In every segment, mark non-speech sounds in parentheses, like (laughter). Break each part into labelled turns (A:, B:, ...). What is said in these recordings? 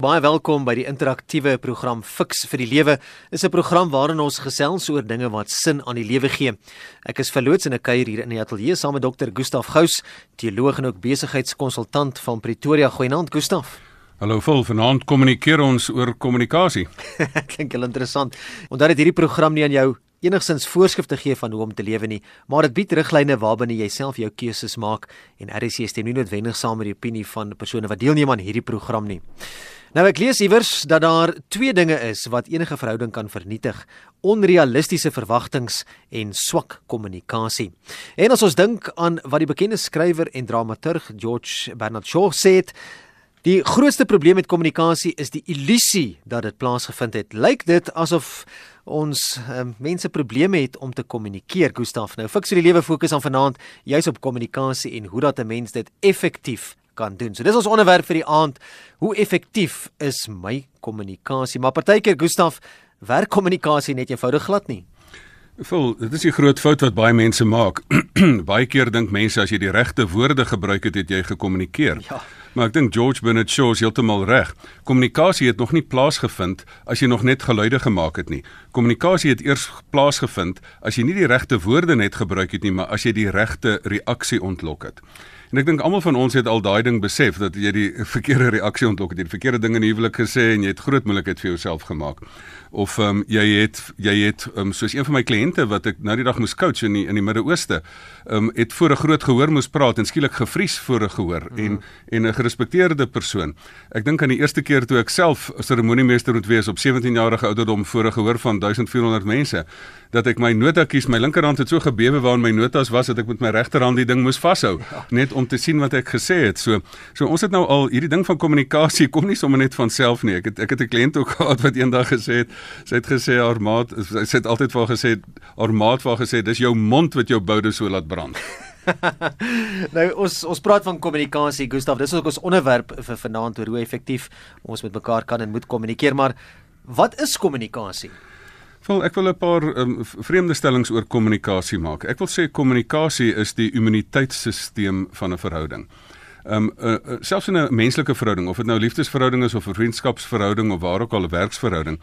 A: Baie welkom by die interaktiewe program Fix vir die Lewe. Is 'n program waarin ons gesels oor dinge wat sin aan die lewe gee. Ek is verloots in 'n kuier hier in die ateljee saam met dokter Gustaf Gous, teoloog en ook besigheidskonsultant van Pretoria. Goeienaand Gustaf.
B: Hallo vol, vanaand kommunikeer ons oor kommunikasie. (laughs)
A: Klink heel interessant. Onthou dat hierdie program nie aan jou enigsins voorskrifte gee van hoe om te lewe nie, maar dit bied riglyne waarbinne jy self jou keuses maak en RC stem nie noodwendig saam met die opinie van persone wat deelneem aan hierdie program nie. Nou ek lees iewers dat daar twee dinge is wat enige verhouding kan vernietig: onrealistiese verwagtinge en swak kommunikasie. En as ons dink aan wat die bekende skrywer en dramaturg George Bernard Shaw sê, het, die grootste probleem met kommunikasie is die illusie dat dit plaasgevind het. Lyk dit asof ons um, mense probleme het om te kommunikeer, Gustaf. Nou, fiks die lewe fokus aan vanaand juis op kommunikasie en hoe dat 'n mens dit effektief kan doen. So dis ons onderwerp vir die aand. Hoe effektief is my kommunikasie? Maar partykeer Gustaf, werk kommunikasie net eenvoudig glad nie.
B: Vol, dit is 'n groot fout wat baie mense maak. (clears throat) baie keer dink mense as jy die regte woorde gebruik het, het jy gekommunikeer. Ja. Maar ek dink George Bernard Shaw is heeltemal reg. Kommunikasie het nog nie plaasgevind as jy nog net geluide gemaak het nie. Kommunikasie het eers plaasgevind as jy nie die regte woorde net gebruik het nie, maar as jy die regte reaksie ontlok het. En ek dink almal van ons het al daai ding besef dat jy die verkeerde reaksie ontlok het, jy het verkeerde dinge in die huwelik gesê en jy het groot moeilikheid vir jouself gemaak. Of ehm um, jy het jy het um, soos een van my kliënte wat ek nou die dag moes coach in die, in die Midde-Ooste, ehm um, het voor 'n groot gehoor moes praat en skielik gevries voor 'n gehoor mm. en en 'n gerespekteerde persoon. Ek dink aan die eerste keer toe ek self seremoniemeester moet wees op 17 jarige ouderdom voor 'n gehoor van 1400 mense dat ek my notakies my linkerhand het so gebewe waarin my notas was dat ek met my regterhand die ding moes vashou ja. net om te sien wat ek gesê het. So so ons het nou al hierdie ding van kommunikasie kom nie sommer net van self nie. Ek het ek het 'n kliënt ook (laughs) gehad wat eendag gesê het, sy het gesê haar maat sy het altyd vir haar gesê haar maat haar gesê dis jou mond wat jou boude so laat brand. (laughs)
A: nou ons ons praat van kommunikasie Gustaf dis ook ons onderwerp vir vanaand oor hoe effektief ons met mekaar kan en moet kommunikeer maar wat is kommunikasie
B: Wel, ek wil 'n paar um, vreemde stellings oor kommunikasie maak. Ek wil sê kommunikasie is die immuniteitstelsel van 'n verhouding. Ehm um, uh, uh, selfs in 'n menslike verhouding, of dit nou liefdesverhouding is of 'n vriendskapsverhouding of waar ook al 'n werksverhouding,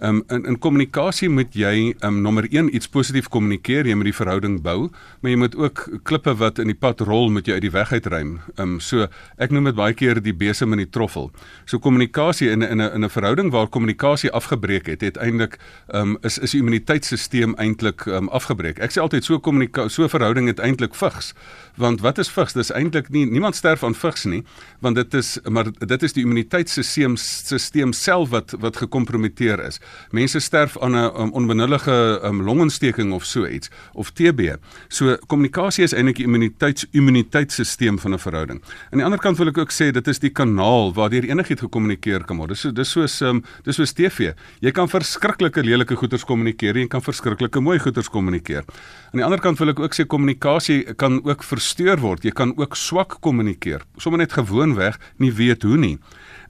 B: um, in in kommunikasie moet jy um, nommer 1 iets positief kommunikeer, jy moet die verhouding bou, maar jy moet ook klippe wat in die pad rol moet jy uit die weg uitruim. Um, so ek noem dit baie keer die besem in die troffel. So kommunikasie in in 'n in 'n verhouding waar kommunikasie afgebreek het, het eintlik um, is is die immuniteitstelsel eintlik um, afgebreek. Ek sê altyd so kommunikasie so verhouding het eintlik vigs. Want wat is vigs? Dis eintlik nie niemand sterf aan vigs nie, want dit is maar dit is die immuniteitstelsel stelsel self wat wat gekompromiteer is. Mense sterf aan 'n um, onbenullige um, longontsteking of so iets of TB. So kommunikasie is eintlik die immuniteits immuniteitstelsel van 'n verhouding. Aan die ander kant wil ek ook sê dit is die kanaal waardeur enigiets gekommunikeer kan word. Dis so dis soos um, dis soos TV. Jy kan verskriklike lelike goeters kommunikeer en kan verskriklike mooi goeters kommunikeer. Aan die ander kant wil ek ook sê kommunikasie kan ook versteur word. Jy kan ook swak kommunikeer. Sommige net gewoonweg nie weet hoe nie.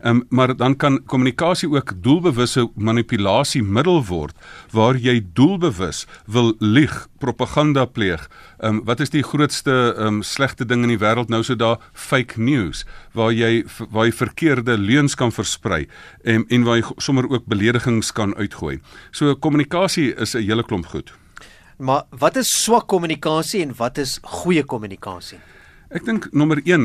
B: Um, maar dan kan kommunikasie ook doelbewusse manipulasie middel word waar jy doelbewus wil lieg, propaganda pleeg. Um, wat is die grootste um, slegte ding in die wêreld nou so daar fake news waar jy waar jy verkeerde leuns kan versprei en en waar jy sommer ook beledigings kan uitgooi. So kommunikasie is 'n hele klomp goed.
A: Maar wat is swak kommunikasie en wat is goeie kommunikasie?
B: Ek dink nommer 1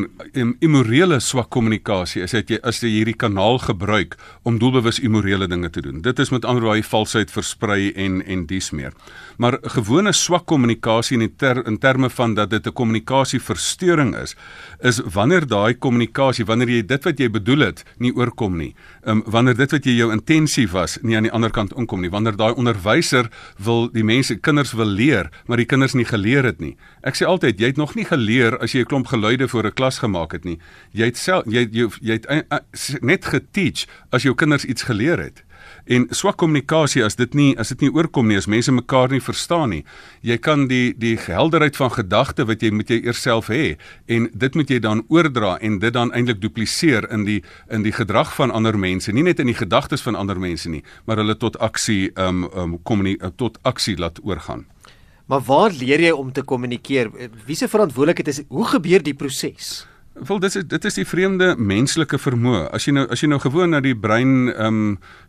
B: immorele swak kommunikasie is dat jy as jy hierdie kanaal gebruik om doelbewus immorele dinge te doen. Dit is met ander woorde valsheid versprei en en dies meer. Maar gewone swak kommunikasie in ter, in terme van dat dit 'n kommunikasieversteuring is, is wanneer daai kommunikasie, wanneer jy dit wat jy bedoel het, nie oorkom nie. Um, wanneer dit wat jy jou intensie was, nie aan die ander kant inkom nie. Wanneer daai onderwyser wil die mense kinders wil leer, maar die kinders nie geleer het nie. Ek sê altyd, jy het nog nie geleer as jy klomp geluide voor 'n klas gemaak het nie. Jy het self jy jy, jy het uh, uh, net geteach as jou kinders iets geleer het. En swak kommunikasie as dit nie as dit nie oorkom nie, as mense mekaar nie verstaan nie. Jy kan die die helderheid van gedagte wat jy met jy eers self hê en dit moet jy dan oordra en dit dan eintlik dupliseer in die in die gedrag van ander mense, nie net in die gedagtes van ander mense nie, maar hulle tot aksie um um kom nie tot aksie laat oorgaan.
A: Maar waar leer jy om te kommunikeer? Wie se verantwoordelikheid is hoe gebeur die proses?
B: Wel dit is dit is die vreemde menslike vermoë. As jy nou as jy nou gewoon na die brein ehm um,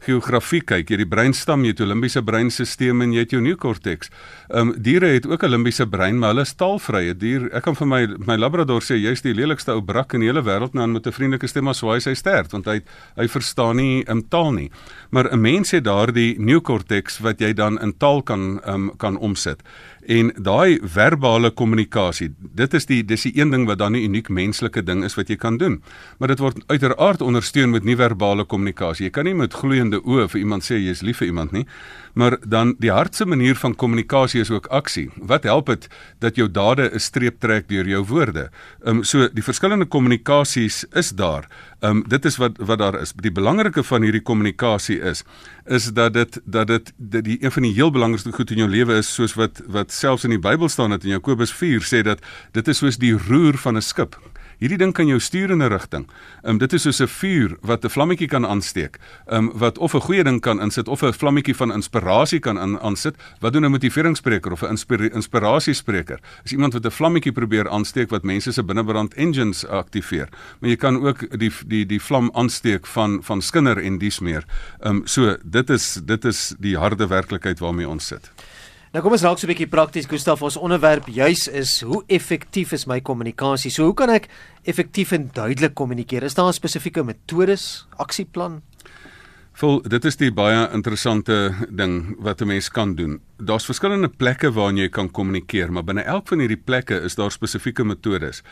B: geografie kyk, jy die breinstam, jy het jou limbiese breinstelsel en jy het jou neokorteks. Ehm um, diere het ook 'n limbiese brein, maar hulle is taalvrye. Dier, ek kan vir my my labrador sê jy's die lelikste ou brak in die hele wêreld nou met 'n vriendelike stem as hy sy stert, want hy hy verstaan nie 'n um, taal nie. Maar 'n mens het daardie neokorteks wat jy dan in taal kan ehm um, kan omsit. En daai verbale kommunikasie, dit is die dis die een ding wat dan 'n uniek menslike ding is wat jy kan doen. Maar dit word uiteraard ondersteun met nie-verbale kommunikasie. Jy kan nie met gloeiende oë vir iemand sê jy's lief vir iemand nie. Maar dan die hartse manier van kommunikasie is ook aksie. Wat help dit dat jou dade 'n streep trek deur jou woorde? Ehm um, so die verskillende kommunikasies is daar. Ehm um, dit is wat wat daar is. Die belangrike van hierdie kommunikasie is is dat dit dat dit dat die een van die heel belangrikste goed in jou lewe is soos wat wat selfs in die Bybel staan dat in Jakobus 4 sê dat dit is soos die roer van 'n skip. Hierdie ding kan jou stuur in 'n rigting. Ehm um, dit is soos 'n vuur wat 'n vlammetjie kan aansteek. Ehm um, wat of 'n goeie ding kan insit of 'n vlammetjie van inspirasie kan aan aansit. Wat doen 'n motiveringsspreker of 'n inspira inspirasiespreker? Is iemand wat 'n vlammetjie probeer aansteek wat mense se binnebrand engines aktiveer. Maar jy kan ook die die die vlam aansteek van van skinder en dies meer. Ehm um, so dit is dit is die harde werklikheid waarmee ons sit.
A: Nou kom ons raak so 'n bietjie prakties Gustaf. Ons onderwerp juis is hoe effektief is my kommunikasie? So hoe kan ek effektief en duidelik kommunikeer? Is daar 'n spesifieke metodes, aksieplan?
B: Vol dit is die baie interessante ding wat 'n mens kan doen. Daar's verskillende plekke waar jy kan kommunikeer, maar binne elk van hierdie plekke is daar spesifieke metodes.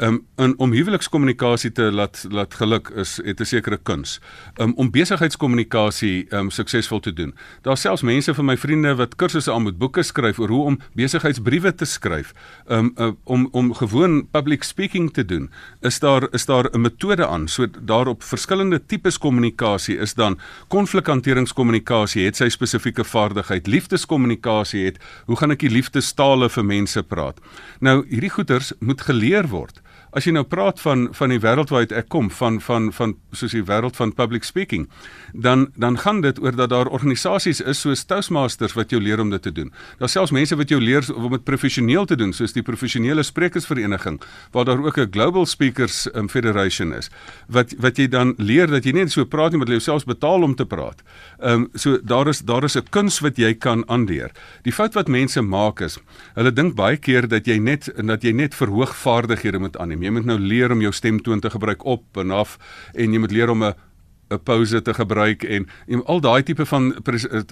B: Um, in, om huwelikskommunikasie te laat laat geluk is het 'n sekere kuns. Um, om besigheidskommunikasie um, suksesvol te doen. Daar's selfs mense van my vriende wat kursusse aan moet boeke skryf oor hoe om besigheidsbriewe te skryf. Um, om om gewoon public speaking te doen. Is daar is daar 'n metode aan. So daarop verskillende tipes kommunikasie is dan konflikhanteringskommunikasie het sy spesifieke vaardigheid. Liefdeskommunikasie het hoe gaan ek die liefdestale vir mense praat? Nou hierdie goeters moet geleer word as jy nou praat van van die wêreld waaruit ek kom van van van soos die wêreld van public speaking dan dan gaan dit oor dat daar organisasies is soos Toastmasters wat jou leer om dit te doen. Daar selfs mense wat jou leer om dit professioneel te doen soos die professionele sprekersvereniging waar daar ook 'n Global Speakers um, Federation is wat wat jy dan leer dat jy nie so praat nie maar jy jouself betaal om te praat. Ehm um, so daar is daar is 'n kuns wat jy kan aanleer. Die fout wat mense maak is hulle dink baie keer dat jy net dat jy net verhoog vaardighede moet aanneem. Jy moet nou leer om jou stemtoon te gebruik op en af en jy moet leer om 'n 'n pause te gebruik en, en al daai tipe van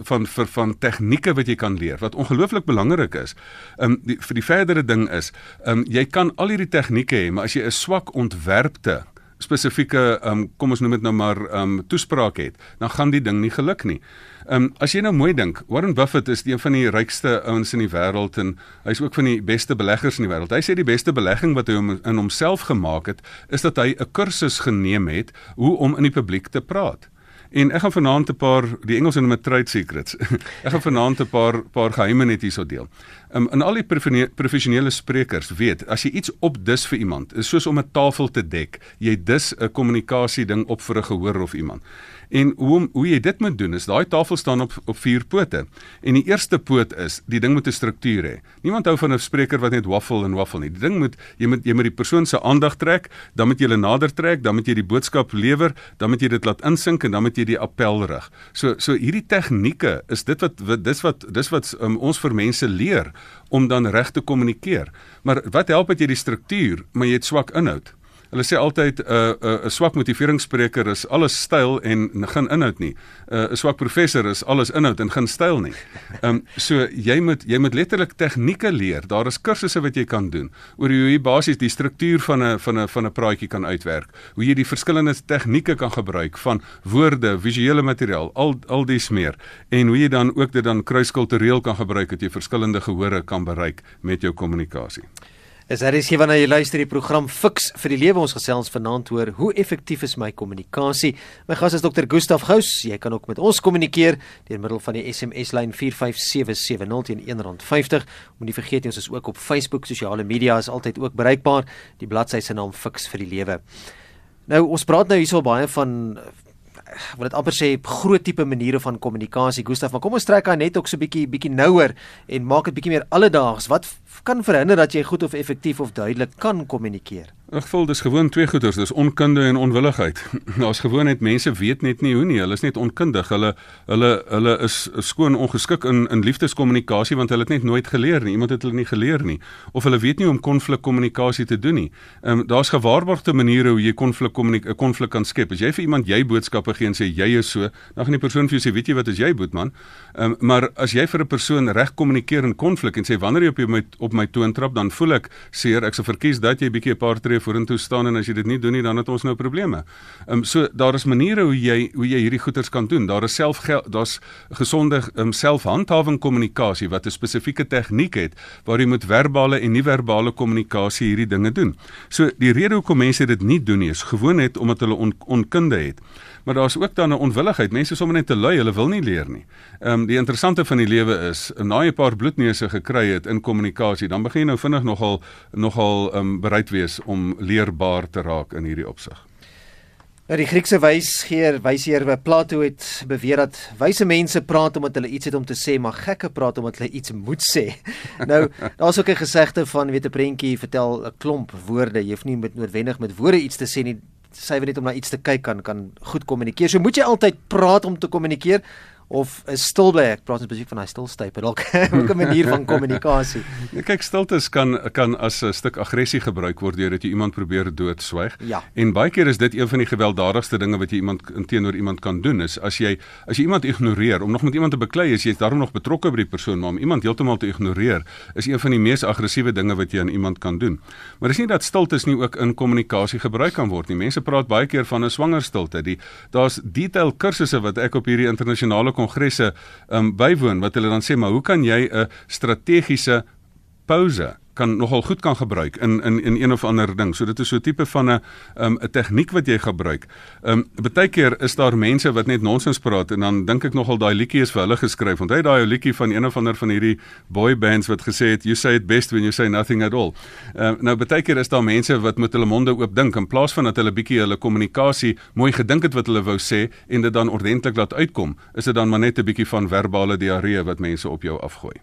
B: van van, van tegnieke wat jy kan leer wat ongelooflik belangrik is. Ehm um, die, vir die verdere ding is, ehm um, jy kan al hierdie tegnieke hê, maar as jy 'n swak ontwerpte spesifieke um, kom ons noem dit nou maar um, toespraak het, dan gaan die ding nie geluk nie. Ehm um, as jy nou mooi dink, Warren Buffett is een van die rykste ouens in die wêreld en hy's ook van die beste beleggers in die wêreld. Hy sê die beste belegging wat hy in homself gemaak het, is dat hy 'n kursus geneem het hoe om in die publiek te praat. En ek gaan vanaand 'n paar die Engelse noem trade secrets. (laughs) ek gaan vanaand 'n paar paar geheime net hierso deel. Um, en al die professionele sprekers weet as jy iets opdis vir iemand, is soos om 'n tafel te dek. Jy dis 'n kommunikasie ding op vir 'n gehoor of iemand. En hoe hoe jy dit moet doen is daai tafel staan op op vier pote. En die eerste poot is die ding moet 'n struktuur hê. Niemand hou van 'n spreker wat net waffel en waffel nie. Die ding moet jy moet jy moet die persoon se aandag trek, dan moet jy hulle nader trek, dan moet jy die boodskap lewer, dan moet jy dit laat insink en dan moet jy die appel rig. So so hierdie tegnieke is dit wat, wat dis wat dis wat um, ons vir mense leer om dan reg te kommunikeer. Maar wat help dit jy die struktuur, maar jy het swak inhoud? Hulle sê altyd 'n uh, 'n uh, 'n swak motiveringsspreker is alles styl en geen inhoud nie. 'n uh, 'n swak professor is alles inhoud en geen styl nie. (laughs) Ehm um, so jy moet jy moet letterlik tegnieke leer. Daar is kursusse wat jy kan doen oor hoe jy basies die struktuur van 'n van 'n van 'n praatjie kan uitwerk. Hoe jy die verskillende tegnieke kan gebruik van woorde, visuele materiaal, al al dis meer en hoe jy dan ook dit dan kruiskultureel kan gebruik dat jy verskillende gehore kan bereik met jou kommunikasie.
A: Is daar is hier wanneer jy luister die program Fix vir die lewe ons gesels vanaand oor hoe effektief is my kommunikasie. My gas is Dr. Gustaf Gous. Jy kan ook met ons kommunikeer deur middel van die SMS lyn 45770 teen R1.50. Moenie vergeet ons is ook op Facebook, sosiale media is altyd ook bereikbaar. Die bladsy se naam Fix vir die lewe. Nou ons praat nou hierso baie van wat dit amper sê groot tipe maniere van kommunikasie Gustaf maar kom ons trek aan net ook so bietjie bietjie nouer en maak dit bietjie meer alledaags wat kan verhinder dat jy goed of effektief of duidelik kan kommunikeer
B: Ek voel dis gewoon twee goeters, dis onkunde en onwilligheid. (laughs) Daar's gewoon net mense weet net nie hoe nie. Hulle is net onkundig. Hulle hulle hulle is skoon ongeskik in in liefdeskommunikasie want hulle het net nooit geleer nie. Iemand het hulle nie geleer nie of hulle weet nie hoe om konflikkommunikasie te doen nie. Ehm um, daar's gewaarborgde maniere hoe jy konflik konflik kan skep. As jy vir iemand jy boodskappe gee en sê jy is so, dan gaan die persoon vir jou sê, "Weet jy wat is jy, boetman?" Ehm um, maar as jy vir 'n persoon reg kommunikeer in konflik en sê, "Wanneer jy op my op my toon trap, dan voel ek seer. Ek sou verkies dat jy bietjie 'n paar tree vorentoe staan en as jy dit nie doen nie dan het ons nou probleme. Ehm um, so daar is maniere hoe jy hoe jy hierdie goeters kan doen. Daar is self daar's gesonde ehm um, selfhandhawing kommunikasie wat 'n spesifieke tegniek het waar jy met verbale en nie-verbale kommunikasie hierdie dinge doen. So die rede hoekom mense dit nie doen nie is gewoon net omdat hulle on, onkunde het. Maar daar's ook dan 'n onwilligheid. Mense is sommer net te lui, hulle wil nie leer nie. Ehm um, die interessante van die lewe is, na jy 'n paar bloedneuse gekry het in kommunikasie, dan begin jy nou vinnig nogal nogal ehm um, bereid wees om leerbaar te raak in hierdie opsig.
A: Nou die Griekse wysgeer, wysheer Plato het beweer dat wyse mense praat omdat hulle iets het om te sê, maar gekke praat omdat hulle iets moet sê. (laughs) Nou, daar's ook 'n gesegde van weet 'n prentjie vertel 'n klomp woorde, jy hoef nie met noodwendig met woorde iets te sê nie syfer net om na iets te kyk kan kan goed kommunikeer. So moet jy altyd praat om te kommunikeer of is stil bly ek praat spesifiek van daai stilstype dalk (laughs) 'n manier van (laughs) kommunikasie.
B: Ja, kyk stiltes kan kan as 'n stuk aggressie gebruik word deurdat jy iemand probeer doodswyg.
A: Ja.
B: En baie keer is dit een van die gewelddadigste dinge wat jy iemand teenoor iemand kan doen is as jy as jy iemand ignoreer om nog met iemand te beklei is jy is daarom nog betrokke by die persoon maar om iemand heeltemal te ignoreer is een van die mees aggressiewe dinge wat jy aan iemand kan doen. Maar dis nie dat stiltes nie ook in kommunikasie gebruik kan word nie. Mense praat baie keer van 'n swanger stilte. Die daar's detail kursusse wat ek op hierdie internasionale kongresse um, bywoon wat hulle dan sê maar hoe kan jy 'n strategiese pouse kan nogal goed kan gebruik in in in een of ander ding. So dit is so 'n tipe van 'n um, 'n tegniek wat jy gebruik. Ehm um, baie keer is daar mense wat net nonsens praat en dan dink ek nogal daai liedjie is vir hulle geskryf. Hy daai liedjie van een of ander van hierdie boy bands wat gesê het you say it best when you say nothing at all. Ehm um, nou baie keer is daar mense wat met hulle monde oop dink in plaas van dat hulle bietjie hulle kommunikasie mooi gedink het wat hulle wou sê en dit dan ordentlik laat uitkom, is dit dan maar net 'n bietjie van verbale diarree wat mense op jou afgooi.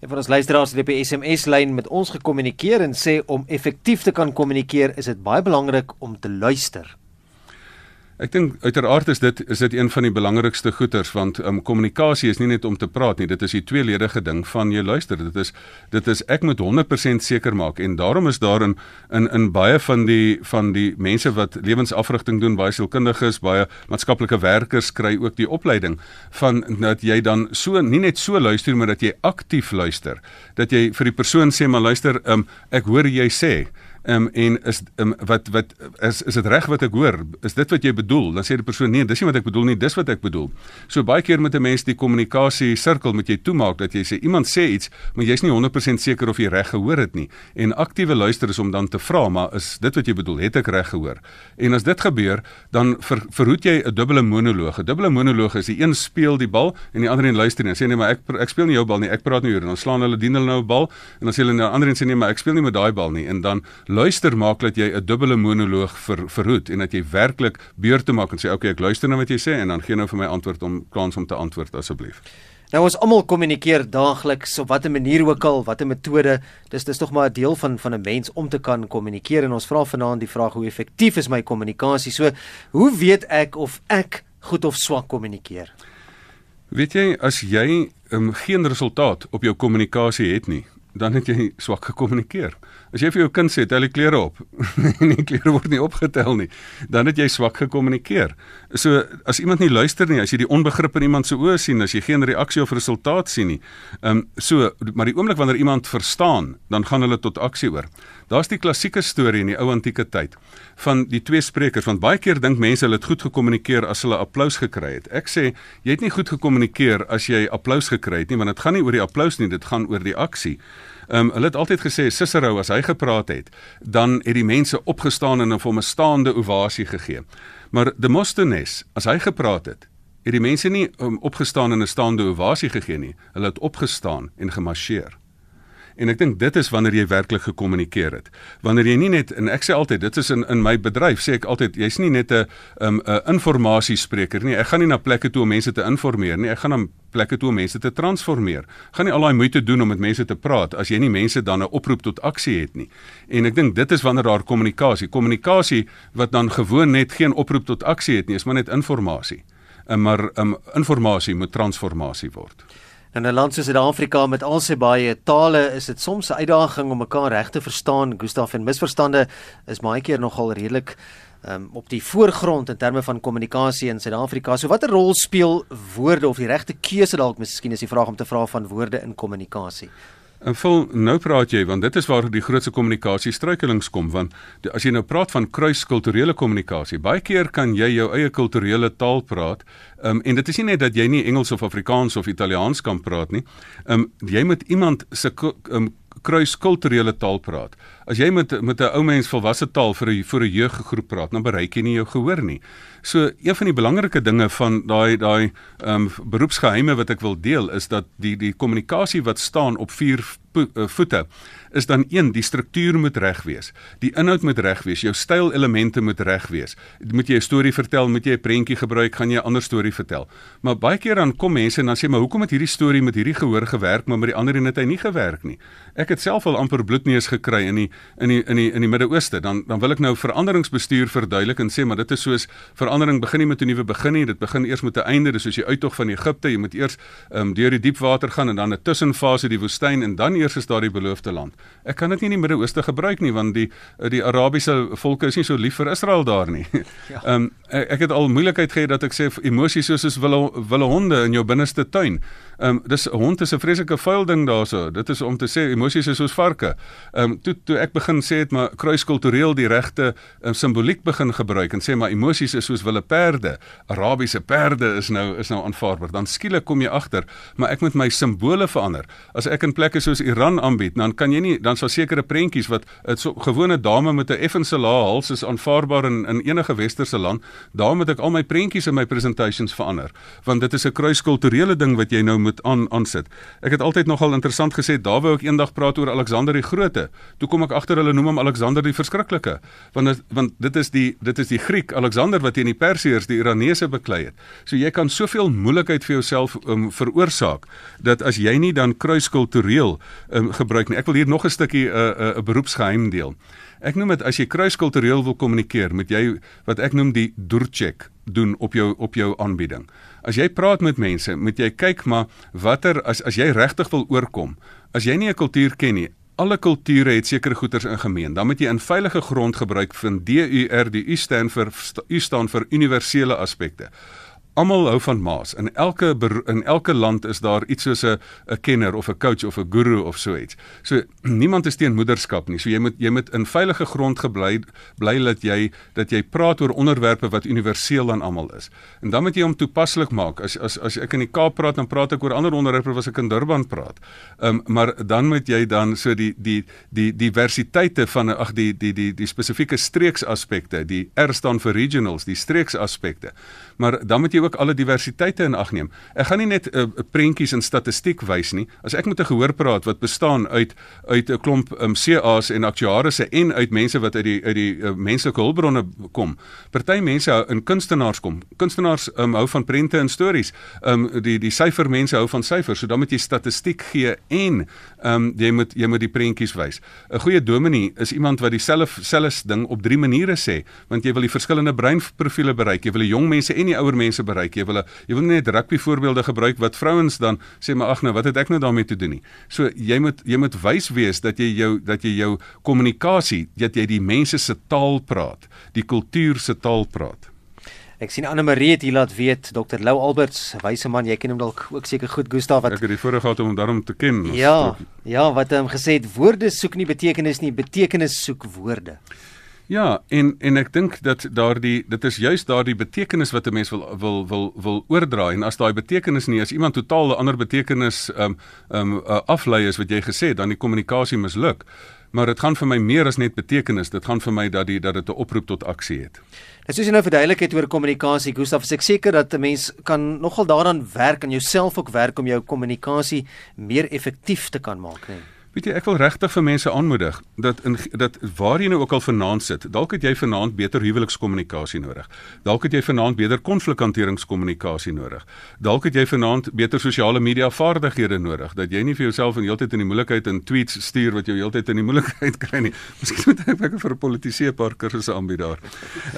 A: Een van ons luisteraars het op die SMS lyn met ons gekommunikeer en sê om effektief te kan kommunikeer is dit baie belangrik om te luister.
B: Ek dink uiteraard is dit is dit een van die belangrikste goeters want um, kommunikasie is nie net om te praat nie, dit is die tweeledige ding van jy luister. Dit is dit is ek moet 100% seker maak en daarom is daar in in in baie van die van die mense wat lewensafrigting doen, baie sielkundiges, baie maatskaplike werkers kry ook die opleiding van dat jy dan so nie net so luister maar dat jy aktief luister. Dat jy vir die persoon sê maar luister, um, ek hoor jy sê um, en is um, wat wat is is dit reg wat ek hoor? Is dit wat jy bedoel? Dan sê die persoon nee, dis nie wat ek bedoel nie, dis wat ek bedoel. So baie keer met 'n mens die kommunikasie sirkel moet jy toemaak dat jy sê iemand sê iets, maar jy's nie 100% seker of jy reg gehoor het nie. En aktiewe luister is om dan te vra, maar is dit wat jy bedoel? Het ek reg gehoor? En as dit gebeur, dan ver, verhoed jy 'n dubbele monoloog. 'n Dubbele monoloog is die een speel die bal en die ander een luister nie. Sê nee, maar ek ek speel nie jou bal nie, ek praat nie oor en dan slaan hulle dien hulle nou 'n bal en dan sê hulle nou ander een sê nee, maar ek speel nie met daai bal nie en dan luister maak dat jy 'n dubbele monoloog ver, verhoed en dat jy werklik beurte maak en sê okay ek luister na wat jy sê en dan gee nou vir my antwoord om kans om te antwoord asseblief.
A: Nou ons almal kommunikeer daagliks op watter manier ook al, watter metode, dis dis tog maar 'n deel van van 'n mens om te kan kommunikeer en ons vra vanaand die vraag hoe effektief is my kommunikasie? So, hoe weet ek of ek goed of swak kommunikeer?
B: Weet jy as jy um, geen resultaat op jou kommunikasie het nie, dan het jy swak gekommunikeer. As jy vir jou kind sê tel die klere op (laughs) en die klere word nie opgetel nie, dan het jy swak gekommunikeer. So as iemand nie luister nie, as jy die onbegrip in iemand se oë sien, as jy geen reaksie of resultaat sien nie. Ehm um, so maar die oomblik wanneer iemand verstaan, dan gaan hulle tot aksie oor. Daar's die klassieke storie in die ou antieke tyd van die twee sprekers want baie keer dink mense hulle het goed gekommunikeer as hulle applous gekry het. Ek sê jy het nie goed gekommunikeer as jy applous gekry het nie, want dit gaan nie oor die applous nie, dit gaan oor die aksie. Ehm um, hulle het altyd gesê Cicero as hy gepraat het, dan het die mense opgestaan en hom 'n staande ovasie gegee. Maar Demosthenes, as hy gepraat het, het die mense nie um, opgestaan en 'n staande ovasie gegee nie. Hulle het opgestaan en gemarseer. En ek dink dit is wanneer jy werklik gekommunikeer het. Wanneer jy nie net en ek sê altyd dit is in in my bedryf sê ek altyd jy's nie net 'n um, 'n informasiespreker nie. Ek gaan nie na plekke toe om mense te informeer nie. Ek gaan na plekke toe om mense te transformeer. Gaan nie al daai moeite doen om met mense te praat as jy nie mense dan 'n oproep tot aksie het nie. En ek dink dit is wanneer daar kommunikasie, kommunikasie wat dan gewoon net geen oproep tot aksie het nie, is maar net inligting. En maar um, inligting moet transformasie word.
A: In 'n land soos Suid-Afrika met al sy baie tale, is dit soms 'n uitdaging om mekaar reg te verstaan. Gustaf en misverstande is baie keer nogal redelik um, op die voorgrond in terme van kommunikasie in Suid-Afrika. So watter rol speel woorde of die regte keuse dalk miskien is die vraag om te vra van woorde in kommunikasie?
B: En vol nou praat jy want dit is waar die grootste kommunikasie struikelings kom want die, as jy nou praat van kruiskulturele kommunikasie baie keer kan jy jou eie kulturele taal praat um, en dit is nie net dat jy nie Engels of Afrikaans of Italiaans kan praat nie um, jy moet iemand se um, kruiskulturele taal praat as jy met met 'n ou mens volwasse taal vir 'n vir 'n jeuggroep praat dan bereik jy nie jou gehoor nie so een van die belangrike dinge van daai daai um, beroepsgeheime wat ek wil deel is dat die die kommunikasie wat staan op vier uh, voete is dan een die struktuur moet reg wees. Die inhoud moet reg wees, jou stylelemente moet reg wees. Moet jy 'n storie vertel, moet jy 'n prentjie gebruik, gaan jy 'n ander storie vertel. Maar baie keer dan kom mense en dan sê maar hoekom het hierdie storie met hierdie gehoor gewerk, maar met die ander een het hy nie gewerk nie. Ek het self al amper bloedneus gekry in die in die in die in die Midde-Ooste. Dan dan wil ek nou veranderingsbestuur verduidelik en sê maar dit is soos verandering begin nie met 'n nuwe begin nie, dit begin eers met 'n einde. Dis soos die uittog van Egipte, jy moet eers ehm um, deur die diep water gaan en dan 'n tussenfase die woestyn en dan eers is daar die beloofde land. Ek kan dit nie in die Midde-Ooste gebruik nie want die die Arabiese volke is nie so lief vir Israel daar nie. (laughs) Ja. Ehm ja. um, ek, ek het al moeilikheid gehad dat ek sê emosies soos is wille wille honde in jou binneste tuin. Ehm um, dis hond is 'n vreeslike vuil ding daarso. Dit is om te sê emosies is soos varke. Ehm um, toe toe ek begin sê het maar kruiskultureel die regte um, simboliek begin gebruik en sê maar emosies is soos wille perde. Arabiese perde is nou is nou aanvaarbaar. Dan skielik kom jy agter, maar ek moet my simbole verander. As ek in plekke soos Iran aanbied, dan kan jy nie dan sal sekere prentjies wat 'n so, gewone dame met 'n effense lae hals is aanvaarbaar in in enige westerse land. Daar moet ek al my prentjies in my presentations verander, want dit is 'n kruiskulturele ding wat jy nou moet aan aansit. Ek het altyd nogal interessant gesê, daar wou ek eendag praat oor Alexander die Grote. Toe kom ek agter hulle noem hom Alexander die Verskriklike, want dit, want dit is die dit is die Griek Alexander wat teen die Persiërs, die Iranese beklei het. So jy kan soveel moeilikheid vir jouself um, veroorsaak dat as jy nie dan kruiskultureel um, gebruik nie. Ek wil hier nog 'n stukkie 'n uh, 'n uh, beroepsgeheim deel. Ek noem dit as jy kruiskultureel wil kommunikeer, moet jy wat ek noem die doorcheck doen op jou op jou aanbieding. As jy praat met mense, moet jy kyk maar watter as as jy regtig wil oorkom. As jy nie 'n kultuur ken nie, alle kulture het sekere goeders in gemeen. Dan moet jy 'n veilige grond gebruik van DUR, die U staan vir U staan vir universele aspekte. Almal hou van maas. In elke in elke land is daar iets soos 'n 'n kenner of 'n coach of 'n guru of so iets. So (clears throat) niemand is teen moederskap nie. So jy moet jy moet in veilige grond gebly bly dat jy dat jy praat oor onderwerpe wat universeel aan almal is. En dan moet jy hom toepaslik maak. As as as ek in die Kaap praat, dan praat ek oor ander onderwerpe as ek in Durban praat. Ehm um, maar dan moet jy dan so die die die diversiteite van ag die die die die spesifieke streeksaspekte, die R staan vir regionals, die streeksaspekte. Maar dan moet jy ook alle diversiteite in ag neem. Ek gaan nie net 'n uh, prentjies en statistiek wys nie. As ek met 'n gehoor praat wat bestaan uit uit 'n klomp um, CA's en aktuariërs en uit mense wat uit die uit die uh, menslike hulpbronne kom. Party mense hou in kunstenaars kom. Kunstenaars um, hou van prente en stories. Um die die syfermense hou van syfers. So dan moet jy statistiek gee en um jy moet jy moet die prentjies wys. 'n Goeie dominee is iemand wat dieselfde selfs ding op drie maniere sê, want jy wil die verskillende breinprofiele bereik. Jy wil die jong mense en die ouer mense bereik bereik. Jy wil jy wil net rugby voorbeelde gebruik wat vrouens dan sê maar ag nou, wat het ek nou daarmee te doen nie. So jy moet jy moet wys wees dat jy jou dat jy jou kommunikasie, dat jy die mense se taal praat, die kultuur se taal praat.
A: Ek sien Anne Marie het hier laat weet Dr Lou Alberts, wyse man, jy ken hom dalk ook seker goed Gustaf wat
B: Ek het die voorreg gehad om hom daarom te ken.
A: Ja, ja, wat hy gesê het, woorde soek nie betekenis nie, betekenis soek woorde.
B: Ja, en en ek dink dat daardie dit is juist daardie betekenis wat 'n mens wil wil wil wil oordra en as daai betekenis nie as iemand totaal 'n ander betekenis ehm um, ehm um, uh, aflei is wat jy gesê het, dan die kommunikasie misluk. Maar dit gaan vir my meer as net betekenis, dit gaan vir my dat die dat dit 'n oproep tot aksie het.
A: Dit soos jy nou verduidelik het oor kommunikasie, Gustaf, is ek seker dat 'n mens kan nogal daaraan werk en jouself ook werk om jou kommunikasie meer effektief te kan maak, nee.
B: Weet jy, ek wil regtig vir mense aanmoedig dat in dat waar jy nou ook al vanaand sit, dalk het jy vanaand beter huwelikskommunikasie nodig. Dalk het jy vanaand beter konflikhanteringskommunikasie nodig. Dalk het jy vanaand beter sosiale media vaardighede nodig dat jy nie vir jouself in heeltyd in die moeilikheid in tweets stuur wat jou heeltyd in die moeilikheid (laughs) kry nie. Miskien moet ek vir 'n politisie 'n paar kursusse aanbied daar.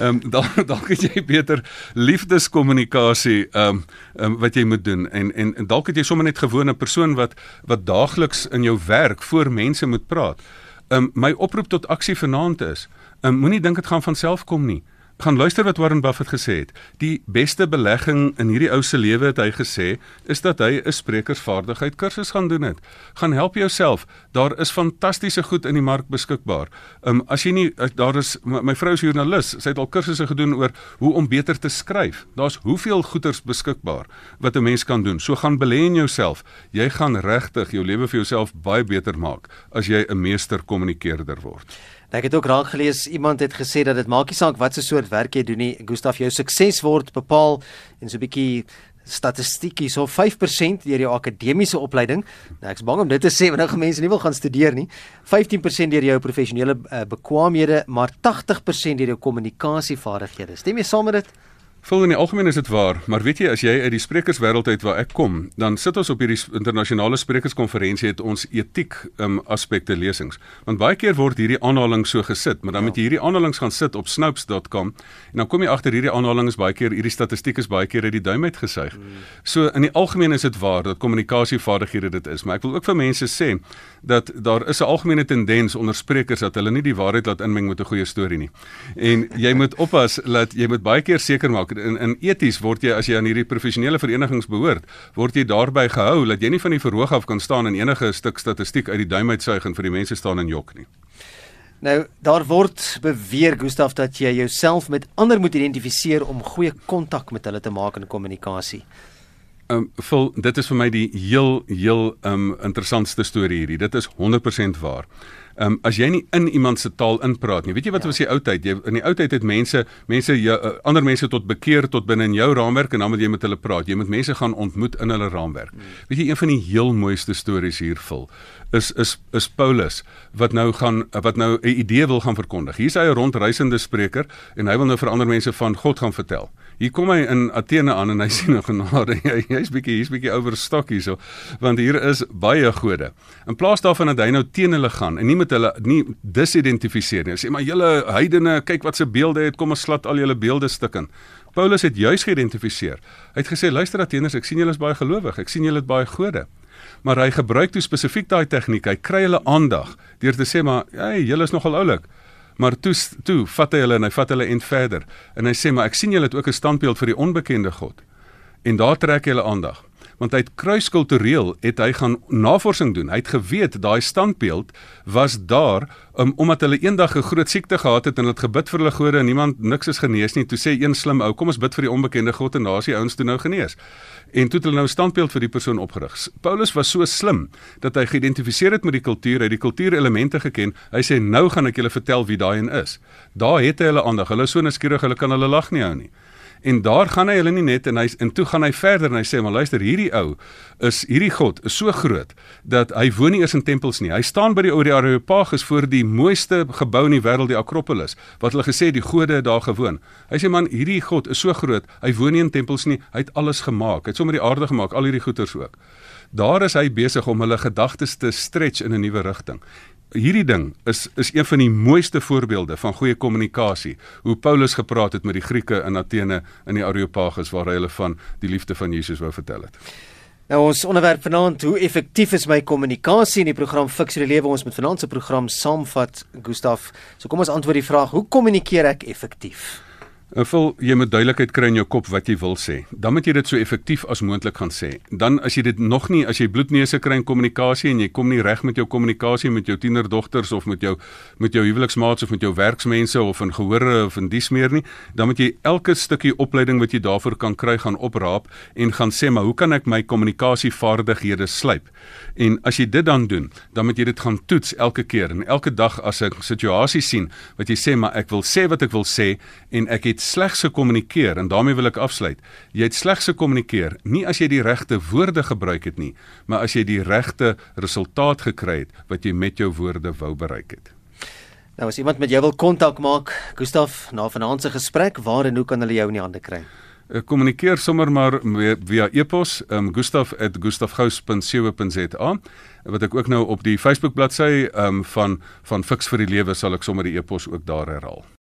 B: Ehm um, dalk (laughs) dalk het jy beter liefdeskommunikasie ehm um, um, wat jy moet doen en en, en dalk het jy sommer net gewone persoon wat wat daagliks in jou werk voor mense moet praat. Um, my oproep tot aksie vanaand is, um, moenie dink dit gaan van self kom nie gaan luister wat Warren Buffett gesê het. Die beste belegging in hierdie ou se lewe het hy gesê, is dat hy 'n sprekersvaardigheid kursus gaan doen het. Gaan help jouself. Daar is fantastiese goed in die mark beskikbaar. Ehm um, as jy nie daar is my, my vrou is joernalis, sy het al kursusse gedoen oor hoe om beter te skryf. Daar's hoeveel goeders beskikbaar wat 'n mens kan doen. So gaan belê in jouself. Jy gaan regtig jou lewe vir jouself baie beter maak as jy 'n meester kommunikeerder word.
A: Ek het ook raak gelees iemand het gesê dat dit maak nie saak wat se soort werk jy doen nie. Gustaf jou sukses word bepaal en so 'n bietjie statistiek hier so 5% deur jou akademiese opleiding. Nou ek's bang om dit te sê want nou mense nie wil gaan studeer nie. 15% deur jou professionele uh, bekwaamhede, maar 80% deur jou kommunikasievaardighede. Stem jy saam met dit?
B: Vol in die algemeen is dit waar, maar weet jy as jy uit die sprekerswêreld uit waar ek kom, dan sit ons op hierdie internasionale sprekerskonferensie het ons etiek um, aspekte lesings. Want baie keer word hierdie aanhalinge so gesit, maar dan ja. moet jy hierdie aanhalinge gaan sit op snopes.com en dan kom jy agter hierdie aanhalinge baie keer hierdie statistiek is baie keer uit die duim uitgesuig. Hmm. So in die algemeen is dit waar dat kommunikasievaardighede dit is, maar ek wil ook vir mense sê dat daar is 'n algemene tendens onder sprekers dat hulle nie die waarheid laat inmeng met 'n goeie storie nie. En jy moet oppas dat jy moet baie keer seker maak in in eties word jy as jy aan hierdie professionele verenigings behoort, word jy daarby gehou dat jy nie van die verhoog af kan staan en enige stuk statistiek uit die duim uitsuig en vir die mense staan en jok nie.
A: Nou, daar word beweer Gustaf dat jy jouself met ander moet identifiseer om goeie kontak met hulle te maak in kommunikasie.
B: Ehm um, vol dit is vir my die heel heel ehm um, interessantste storie hierdie. Dit is 100% waar. Ehm um, as jy nie in iemand se taal inpraat nie. Weet jy wat ja. was die ou tyd? Jy in die ou tyd het mense mense jou, uh, ander mense tot bekeer tot binne in jou raamwerk en dan moet jy met hulle praat. Jy moet mense gaan ontmoet in hulle raamwerk. Hmm. Weet jy een van die heel mooiste stories hier vol is is is Paulus wat nou gaan wat nou 'n idee wil gaan verkondig. Hier's hy 'n rondreisende spreker en hy wil nou vir ander mense van God gaan vertel. Hier kom hy in Athene aan en hy (laughs) sien 'n genade. Hy hy's bietjie hier's bietjie oorstokkie hierso want hier is baie gode. In plaas daarvan dat hy nou teen hulle gaan en nie met hulle nie disidentifiseer nie. Hy sê maar julle heidene, kyk wat se beelde het, kom ons slat al julle beelde stukken. Paulus het juis geïdentifiseer. Hy het gesê luister Atheners, ek sien julle is baie gelowig. Ek sien julle het baie gode. Maar hy gebruik toe spesifiek daai tegniek. Hy kry hulle aandag deur te sê maar, "Hey, julle is nogal oulik." Maar toe toe vat hy hulle en hy vat hulle en verder en hy sê maar ek sien julle het ook 'n standbeeld vir die onbekende God. En daar trek hy hulle aandag want hy het kruiskultureel het hy gaan navorsing doen. Hy het geweet daai standbeeld was daar um, omdat hulle eendag 'n groot siekte gehad het en hulle het gebid vir hulle gode en niemand niks is genees nie. Toe sê een slim ou, kom ons bid vir die onbekende God en daar is die ouens toe nou genees. En toe het hulle nou 'n standbeeld vir die persoon opgerig. Paulus was so slim dat hy geïdentifiseer het met die kultuur, hy het die kultuurelemente geken. Hy sê nou gaan ek julle vertel wie daai een is. Daar het hy hulle aandag. Hulle is so nuuskierig, hulle kan hulle lag nie hou nie. En daar gaan hy hulle nie net en hy en toe gaan hy verder en hy sê maar luister hierdie ou is hierdie God is so groot dat hy woon nie eers in tempels nie. Hy staan by die Areopagus voor die mooiste gebou in die wêreld die Akropolis wat hulle gesê die gode het daar gewoon. Hy sê man hierdie God is so groot, hy woon nie in tempels nie. Hy het alles gemaak. Hy het sommer die aarde gemaak, al hierdie goeters ook. Daar is hy besig om hulle gedagtes te stretch in 'n nuwe rigting hierdie ding is is een van die mooiste voorbeelde van goeie kommunikasie. Hoe Paulus gepraat het met die Grieke in Athene in die Areopagus waar hy hulle van die liefde van Jesus wou vertel het.
A: Nou ons onderwerp vanaand, hoe effektief is my kommunikasie in die program Fix die Lewe? Ons met vanaand se program saamvat, Gustaf. So kom ons antwoord die vraag, hoe kommunikeer ek effektief?
B: En vol jy moet duidelikheid kry in jou kop wat jy wil sê. Dan moet jy dit so effektief as moontlik gaan sê. Dan as jy dit nog nie as jy bloedneuse kry in kommunikasie en jy kom nie reg met jou kommunikasie met jou tienerdogters of met jou met jou huweliksmaats of met jou werksmense of in gehore of in dies meer nie, dan moet jy elke stukkie opleiding wat jy daarvoor kan kry gaan opraap en gaan sê maar hoe kan ek my kommunikasievaardighede slyp? En as jy dit dan doen, dan moet jy dit gaan toets elke keer en elke dag as 'n situasie sien wat jy sê maar ek wil sê wat ek wil sê en ek het het slegs gekommunikeer en daarmee wil ek afsluit. Jy het slegs gekommunikeer nie as jy die regte woorde gebruik het nie, maar as jy die regte resultaat gekry het wat jy met jou woorde wou bereik het.
A: Nou as iemand met jou wil kontak maak, Gustaf, na vanaand se gesprek, waar en hoe kan hulle jou in die hande kry?
B: Ek kommunikeer sommer maar via e-pos, um, gustaf@gustafgous.co.za wat ek ook nou op die Facebook bladsy um, van van Fix vir die Lewe sal ek sommer die e-pos ook daar herhaal.